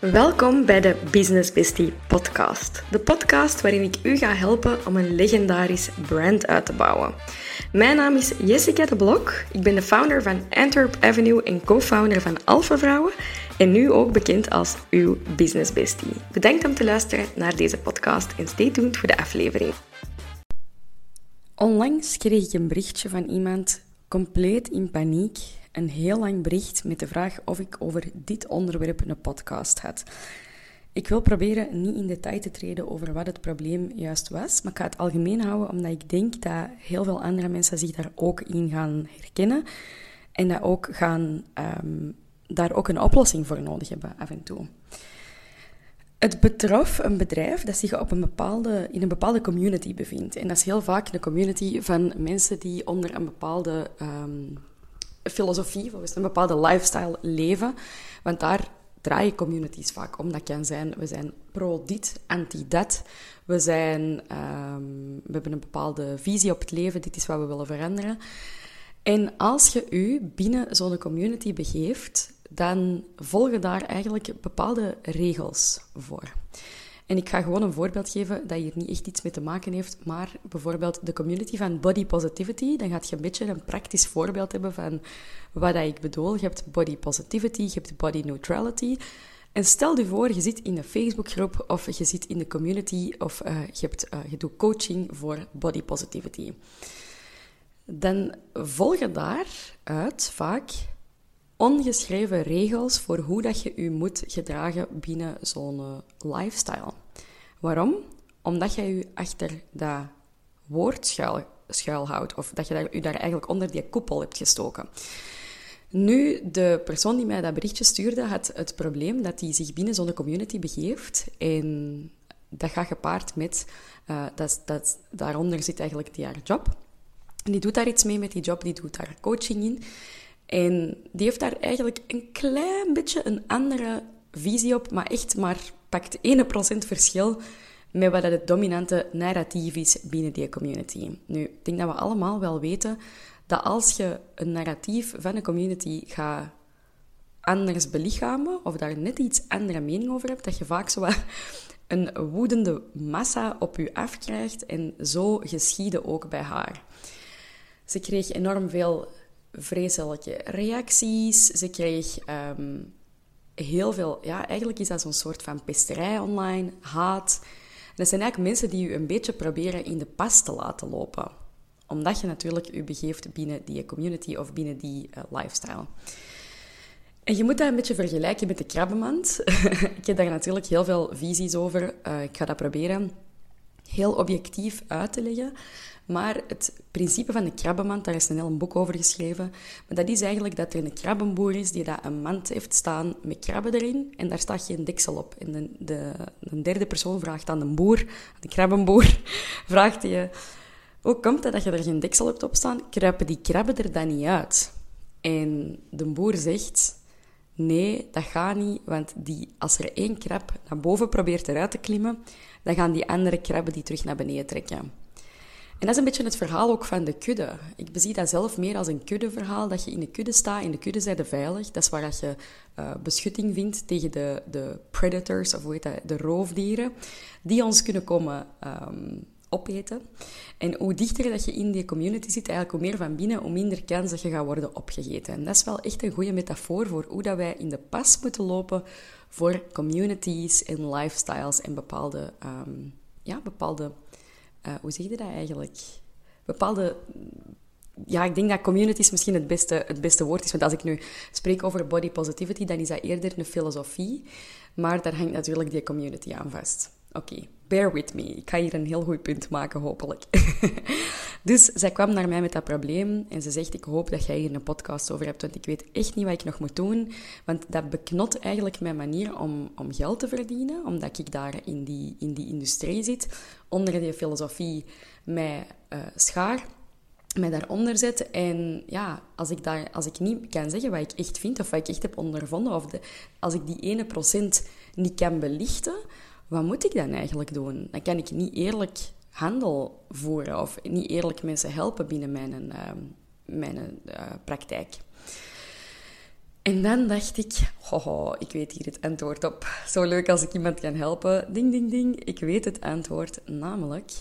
Welkom bij de Business Bestie podcast. De podcast waarin ik u ga helpen om een legendarisch brand uit te bouwen. Mijn naam is Jessica de Blok. Ik ben de founder van Antwerp Avenue en co-founder van Alpha Vrouwen. En nu ook bekend als uw Business Bestie. Bedankt om te luisteren naar deze podcast en stay tuned voor de aflevering. Onlangs kreeg ik een berichtje van iemand compleet in paniek een heel lang bericht met de vraag of ik over dit onderwerp een podcast had. Ik wil proberen niet in detail te treden over wat het probleem juist was, maar ik ga het algemeen houden omdat ik denk dat heel veel andere mensen zich daar ook in gaan herkennen en dat ook gaan, um, daar ook een oplossing voor nodig hebben af en toe. Het betrof een bedrijf dat zich op een bepaalde, in een bepaalde community bevindt. En dat is heel vaak een community van mensen die onder een bepaalde um, filosofie, volgens een bepaalde lifestyle leven. Want daar draaien communities vaak om. Dat kan zijn, we zijn pro dit, anti dat. We, zijn, um, we hebben een bepaalde visie op het leven, dit is wat we willen veranderen. En als je u binnen zo'n community begeeft, dan volgen daar eigenlijk bepaalde regels voor. En ik ga gewoon een voorbeeld geven dat hier niet echt iets mee te maken heeft, maar bijvoorbeeld de community van body positivity. Dan gaat je een beetje een praktisch voorbeeld hebben van wat ik bedoel. Je hebt body positivity, je hebt body neutrality. En stel je voor, je zit in een Facebookgroep of je zit in de community of uh, je, hebt, uh, je doet coaching voor body positivity. Dan volgen daaruit vaak ongeschreven regels voor hoe dat je je moet gedragen binnen zo'n uh, lifestyle. Waarom? Omdat jij je achter dat woord schuil, schuilhoudt, of dat je je daar eigenlijk onder die koepel hebt gestoken. Nu, de persoon die mij dat berichtje stuurde, had het probleem dat hij zich binnen zo'n community begeeft. En dat gaat gepaard met, uh, dat, dat, daaronder zit eigenlijk die haar job. Die doet daar iets mee met die job, die doet daar coaching in. En die heeft daar eigenlijk een klein beetje een andere visie op, maar echt maar pakt 1% verschil met wat het dominante narratief is binnen die community. Nu, ik denk dat we allemaal wel weten dat als je een narratief van een community gaat anders belichamen, of daar net iets andere mening over hebt, dat je vaak zo een woedende massa op je afkrijgt. En zo geschiedde ook bij haar. Ze kreeg enorm veel vreselijke reacties. Ze kreeg um, heel veel... Ja, eigenlijk is dat zo'n soort van pesterij online, haat. En dat zijn eigenlijk mensen die je een beetje proberen in de pas te laten lopen. Omdat je natuurlijk je begeeft binnen die community of binnen die uh, lifestyle. En je moet dat een beetje vergelijken met de krabbenmand. ik heb daar natuurlijk heel veel visies over. Uh, ik ga dat proberen heel objectief uit te leggen. Maar het principe van de krabbenmand, daar is een heel boek over geschreven. Maar dat is eigenlijk dat er een krabbenboer is die dat een mand heeft staan met krabben erin. En daar staat geen deksel op. En de, de, de derde persoon vraagt aan de boer, de krabbenboer, vraagt hij... Hoe komt het dat je er geen deksel hebt op staan? Kruipen die krabben er dan niet uit? En de boer zegt... Nee, dat gaat niet, want die, als er één krab naar boven probeert eruit te klimmen, dan gaan die andere krabben die terug naar beneden trekken. En dat is een beetje het verhaal ook van de kudde. Ik bezie dat zelf meer als een kuddeverhaal, dat je in de kudde staat. In de kudde zijn veilig. Dat is waar je uh, beschutting vindt tegen de, de predators, of hoe heet dat, de roofdieren, die ons kunnen komen um, opeten. En hoe dichter dat je in die community zit, eigenlijk hoe meer van binnen, hoe minder kans dat je gaat worden opgegeten. En dat is wel echt een goede metafoor voor hoe dat wij in de pas moeten lopen voor communities en lifestyles en bepaalde, um, ja, bepaalde uh, hoe zeg je dat eigenlijk? Bepaalde ja, ik denk dat communities misschien het beste, het beste woord is. Want als ik nu spreek over body positivity, dan is dat eerder een filosofie. Maar daar hangt natuurlijk die community aan vast. Oké, bear with me. Ik ga hier een heel goed punt maken, hopelijk. dus zij kwam naar mij met dat probleem en ze zegt: Ik hoop dat jij hier een podcast over hebt, want ik weet echt niet wat ik nog moet doen. Want dat beknot eigenlijk mijn manier om, om geld te verdienen, omdat ik daar in die, in die industrie zit, onder die filosofie mij uh, schaar mij daaronder zet. En ja, als ik, daar, als ik niet kan zeggen wat ik echt vind of wat ik echt heb ondervonden, of de, als ik die ene procent niet kan belichten, wat moet ik dan eigenlijk doen? Dan kan ik niet eerlijk handel voeren of niet eerlijk mensen helpen binnen mijn, uh, mijn uh, praktijk. En dan dacht ik, hoho, ik weet hier het antwoord op. Zo leuk als ik iemand kan helpen. Ding, ding, ding. Ik weet het antwoord. Namelijk,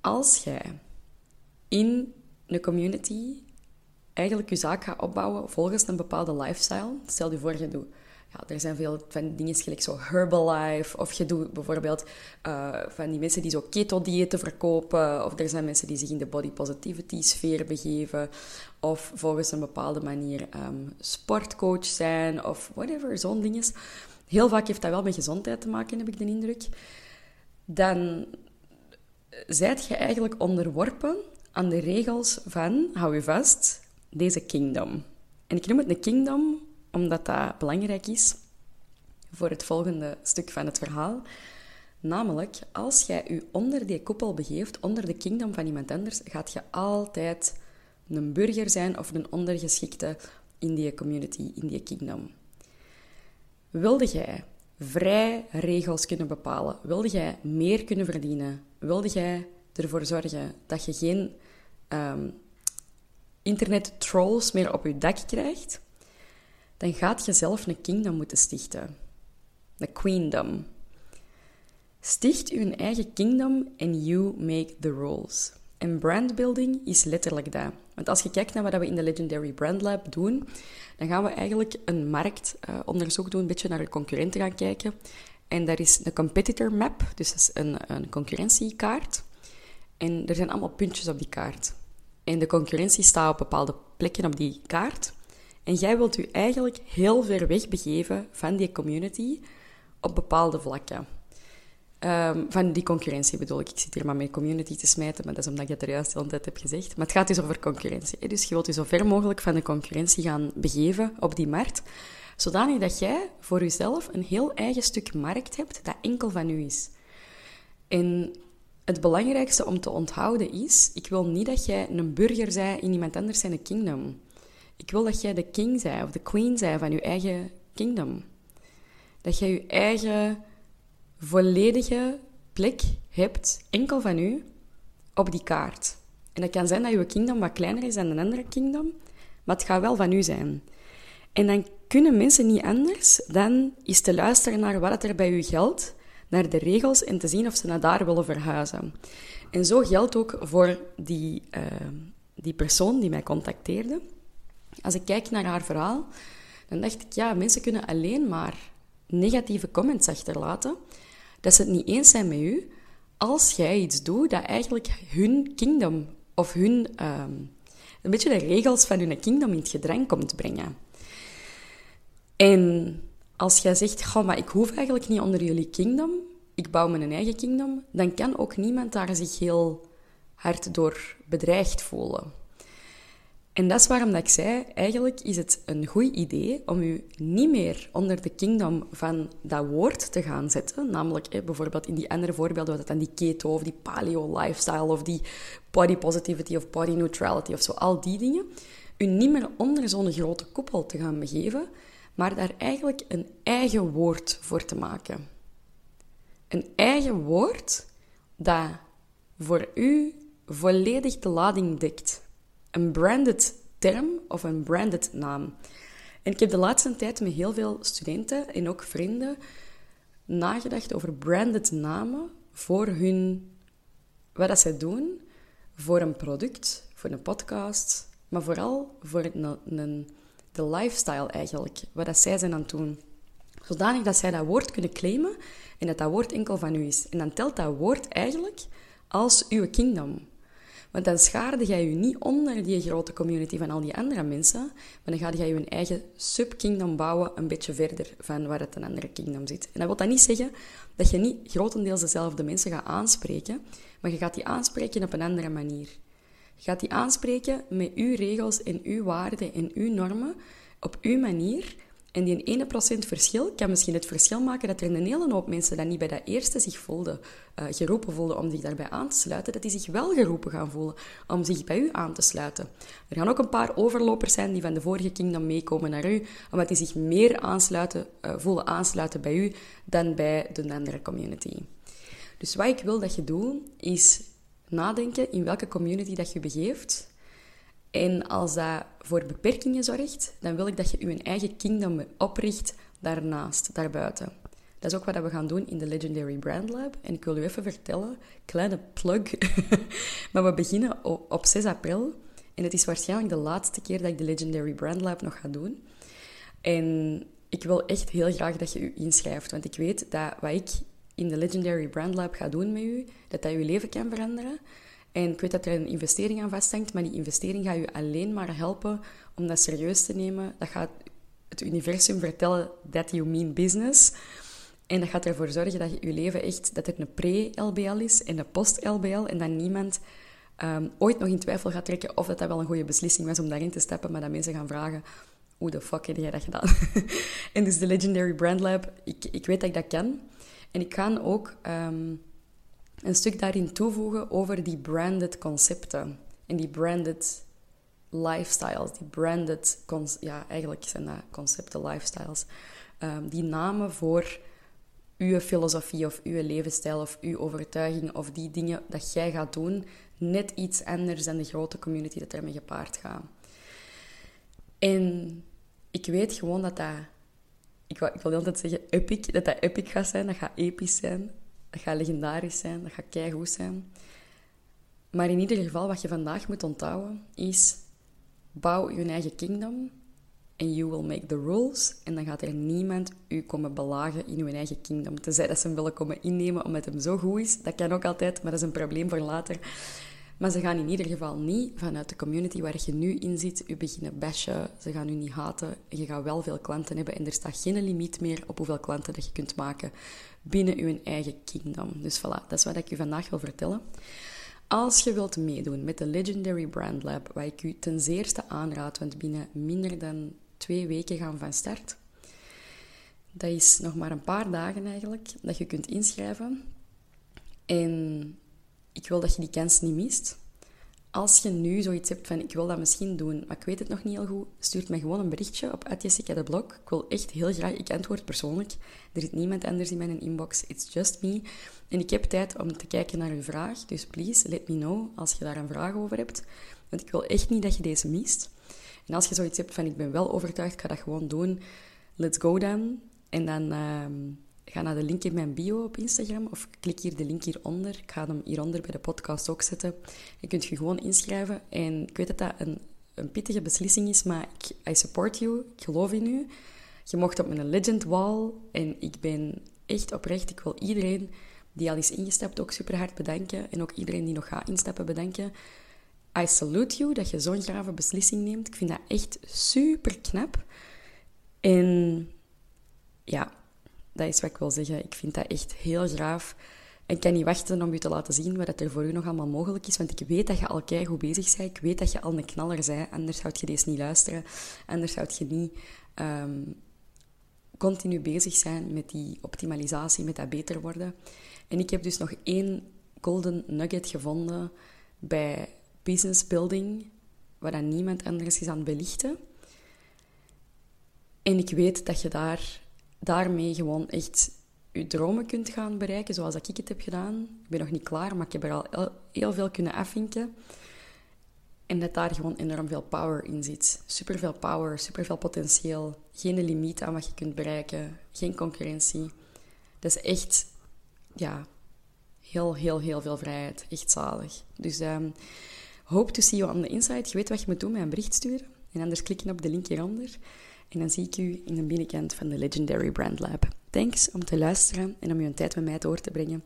als jij in een community eigenlijk je zaak gaat opbouwen volgens een bepaalde lifestyle. Stel je voor, je doet er zijn veel van dingen gelijk zo Herbalife. Of je doet bijvoorbeeld uh, van die mensen die zo keto-diëten verkopen. Of er zijn mensen die zich in de body positivity sfeer begeven. Of volgens een bepaalde manier um, sportcoach zijn. Of whatever, zo'n dinges. Heel vaak heeft dat wel met gezondheid te maken, heb ik de indruk. Dan zijt je eigenlijk onderworpen aan de regels van, hou je vast, deze kingdom. En ik noem het een kingdom omdat dat belangrijk is voor het volgende stuk van het verhaal. Namelijk, als jij je onder die koepel begeeft, onder de kingdom van iemand anders, gaat je altijd een burger zijn of een ondergeschikte in die community, in die kingdom. Wilde jij vrij regels kunnen bepalen? Wilde jij meer kunnen verdienen? Wilde jij ervoor zorgen dat je geen um, internet trolls meer op je dak krijgt? Dan gaat je zelf een kingdom moeten stichten. Een queendom. Sticht uw eigen kingdom en you make the rules. En brandbuilding is letterlijk dat. Want als je kijkt naar wat we in de Legendary Brand Lab doen, dan gaan we eigenlijk een marktonderzoek doen, een beetje naar de concurrenten gaan kijken. En daar is een competitor map, dus dat is een, een concurrentiekaart. En er zijn allemaal puntjes op die kaart. En de concurrentie staat op bepaalde plekken op die kaart. En jij wilt u eigenlijk heel ver weg begeven van die community op bepaalde vlakken. Um, van die concurrentie bedoel ik. Ik zit hier maar met community te smijten, maar dat is omdat ik het er juist de hele tijd heb gezegd. Maar het gaat dus over concurrentie. Dus je wilt je zo ver mogelijk van de concurrentie gaan begeven op die markt, zodanig dat jij voor jezelf een heel eigen stuk markt hebt dat enkel van u is. En het belangrijkste om te onthouden is, ik wil niet dat jij een burger bent in iemand anders zijn kingdom. Ik wil dat jij de king zij of de queen zij van je eigen kingdom. Dat jij je eigen volledige plek hebt, enkel van u, op die kaart. En dat kan zijn dat je kingdom wat kleiner is dan een andere kingdom, maar het gaat wel van u zijn. En dan kunnen mensen niet anders dan eens te luisteren naar wat er bij u geldt, naar de regels en te zien of ze naar daar willen verhuizen. En zo geldt ook voor die, uh, die persoon die mij contacteerde. Als ik kijk naar haar verhaal, Dan dacht ik, ja, mensen kunnen alleen maar negatieve comments achterlaten. Dat ze het niet eens zijn met u. Als jij iets doet dat eigenlijk hun kingdom of hun, ehm, een beetje de regels van hun kingdom in het gedrang komt brengen. En als jij zegt, goh, maar ik hoef eigenlijk niet onder jullie kingdom, ik bouw mijn eigen kingdom, dan kan ook niemand daar zich heel hard door bedreigd voelen. En dat is waarom dat ik zei, eigenlijk is het een goed idee om u niet meer onder de kingdom van dat woord te gaan zetten. Namelijk bijvoorbeeld in die andere voorbeelden, wat het dan die keto of die paleo lifestyle of die body positivity of body neutrality of zo, al die dingen. U niet meer onder zo'n grote koepel te gaan begeven, maar daar eigenlijk een eigen woord voor te maken. Een eigen woord dat voor u volledig de lading dekt. Een branded term of een branded naam. En ik heb de laatste tijd met heel veel studenten en ook vrienden nagedacht over branded namen voor hun, wat dat zij doen, voor een product, voor een podcast, maar vooral voor een, de lifestyle eigenlijk, wat dat zij zijn aan het doen. Zodanig dat zij dat woord kunnen claimen en dat dat woord enkel van u is. En dan telt dat woord eigenlijk als uw kingdom. Want dan schaarde jij je niet onder die grote community van al die andere mensen, maar dan ga je je eigen sub-kingdom bouwen een beetje verder van waar het een andere kingdom zit. En dat wil dat niet zeggen dat je niet grotendeels dezelfde mensen gaat aanspreken, maar je gaat die aanspreken op een andere manier. Je gaat die aanspreken met uw regels en uw waarden en uw normen op uw manier en die ene procent verschil kan misschien het verschil maken dat er een hele hoop mensen dat niet bij dat eerste zich voelden, uh, geroepen voelden om zich daarbij aan te sluiten, dat die zich wel geroepen gaan voelen om zich bij u aan te sluiten. Er gaan ook een paar overlopers zijn die van de vorige kingdom meekomen naar u, omdat die zich meer aansluiten, uh, voelen aansluiten bij u dan bij de andere community. Dus wat ik wil dat je doet, is nadenken in welke community dat je begeeft en als dat voor beperkingen zorgt, dan wil ik dat je je eigen kingdom opricht daarnaast, daarbuiten. Dat is ook wat we gaan doen in de Legendary Brand Lab. En ik wil u even vertellen, kleine plug, maar we beginnen op 6 april. En het is waarschijnlijk de laatste keer dat ik de Legendary Brand Lab nog ga doen. En ik wil echt heel graag dat je u inschrijft, want ik weet dat wat ik in de Legendary Brand Lab ga doen met u, dat dat je leven kan veranderen. En ik weet dat er een investering aan vasthangt, maar die investering gaat je alleen maar helpen om dat serieus te nemen. Dat gaat het universum vertellen that you mean business. En dat gaat ervoor zorgen dat je je leven echt, dat het een pre-LBL is en een post-LBL. En dat niemand um, ooit nog in twijfel gaat trekken of dat, dat wel een goede beslissing was om daarin te stappen. Maar dat mensen gaan vragen, hoe de fuck heb jij dat gedaan? en dus de Legendary Brand Lab, ik, ik weet dat ik dat kan. En ik ga ook... Um, een stuk daarin toevoegen over die branded concepten en die branded lifestyles, die branded, ja, eigenlijk zijn dat concepten, lifestyles, um, die namen voor uw filosofie of uw levensstijl of uw overtuiging of die dingen dat jij gaat doen, net iets anders dan de grote community dat ermee gepaard gaat. En ik weet gewoon dat dat, ik wil, ik wil altijd zeggen epic, dat dat epic gaat zijn, dat gaat episch zijn. Dat gaat legendarisch zijn, dat gaat keigoed zijn. Maar in ieder geval, wat je vandaag moet onthouden, is... Bouw je eigen kingdom en you will make the rules. En dan gaat er niemand u komen belagen in uw eigen kingdom. Tenzij dat ze hem willen komen innemen omdat hem zo goed is. Dat kan ook altijd, maar dat is een probleem voor later. Maar ze gaan in ieder geval niet vanuit de community waar je nu in zit, u beginnen bashen. Ze gaan u niet haten. Je gaat wel veel klanten hebben en er staat geen limiet meer op hoeveel klanten dat je kunt maken binnen uw eigen kingdom. Dus voilà, dat is wat ik u vandaag wil vertellen. Als je wilt meedoen met de Legendary Brand Lab, wat ik u ten zeerste aanraad, want binnen minder dan twee weken gaan van start. Dat is nog maar een paar dagen eigenlijk dat je kunt inschrijven. En ik wil dat je die kans niet mist. Als je nu zoiets hebt van, ik wil dat misschien doen, maar ik weet het nog niet heel goed, stuurt mij gewoon een berichtje op Jessica de. Ik wil echt heel graag, ik antwoord persoonlijk. Er zit niemand anders in mijn inbox, it's just me. En ik heb tijd om te kijken naar uw vraag, dus please, let me know als je daar een vraag over hebt. Want ik wil echt niet dat je deze mist. En als je zoiets hebt van, ik ben wel overtuigd, ik ga dat gewoon doen, let's go dan. En dan... Ehm, ga naar de link in mijn bio op Instagram of klik hier de link hieronder. Ik ga hem hieronder bij de podcast ook zetten. Je kunt je gewoon inschrijven. En ik weet dat dat een, een pittige beslissing is, maar ik, I support you. Ik geloof in u. Je mocht op mijn legend wall. En ik ben echt oprecht. Ik wil iedereen die al is ingestapt ook super hard bedanken. En ook iedereen die nog gaat instappen bedanken. I salute you dat je zo'n grave beslissing neemt. Ik vind dat echt super knap. En ja, dat is wat ik wil zeggen. Ik vind dat echt heel graaf. En kan niet wachten om je te laten zien wat er voor u nog allemaal mogelijk is. Want ik weet dat je al goed bezig bent. Ik weet dat je al een knaller bent. Anders zou je deze niet luisteren. Anders zou je niet ehm, continu bezig zijn met die optimalisatie, met dat beter worden. En ik heb dus nog één golden nugget gevonden bij business building, waar niemand anders is aan het belichten. En ik weet dat je daar, daarmee gewoon echt je dromen kunt gaan bereiken, zoals ik het heb gedaan. Ik ben nog niet klaar, maar ik heb er al heel veel kunnen afvinken. En dat daar gewoon enorm veel power in zit. Super veel power, super veel potentieel. Geen limiet aan wat je kunt bereiken. Geen concurrentie. Dat is echt, ja, heel, heel, heel veel vrijheid. Echt zalig. Dus um, hope to see you on the inside. Je weet wat je moet doen, met een bericht sturen. En anders klikken op de link hieronder. En dan zie ik u in de binnenkant van de Legendary Brand Lab. Thanks om te luisteren en om je een tijd met mij door te brengen.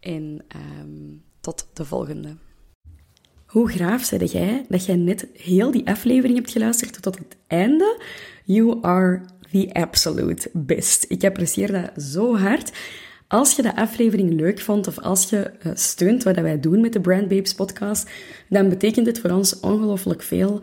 En um, tot de volgende. Hoe graaf zei jij dat jij net heel die aflevering hebt geluisterd tot het einde? You are the absolute best. Ik apprecieer dat zo hard. Als je de aflevering leuk vond of als je eh, steunt wat wij doen met de Brand Babes podcast, dan betekent het voor ons ongelooflijk veel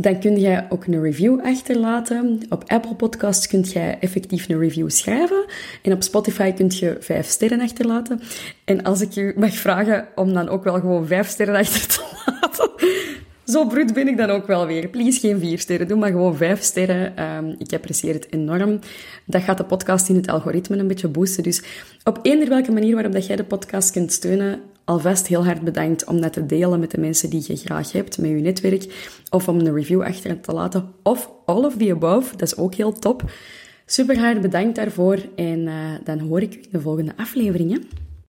dan kun je ook een review achterlaten. Op Apple Podcasts kun je effectief een review schrijven. En op Spotify kun je vijf sterren achterlaten. En als ik je mag vragen om dan ook wel gewoon vijf sterren achter te laten. Zo bruut ben ik dan ook wel weer. Please geen vier sterren, doe maar gewoon vijf sterren. Um, ik apprecieer het enorm. Dat gaat de podcast in het algoritme een beetje boosten. Dus op eender welke manier waarop dat jij de podcast kunt steunen, alvast heel hard bedankt om dat te delen met de mensen die je graag hebt, met je netwerk, of om een review achter te laten, of all of the above, dat is ook heel top. Super hard bedankt daarvoor en uh, dan hoor ik u in de volgende afleveringen.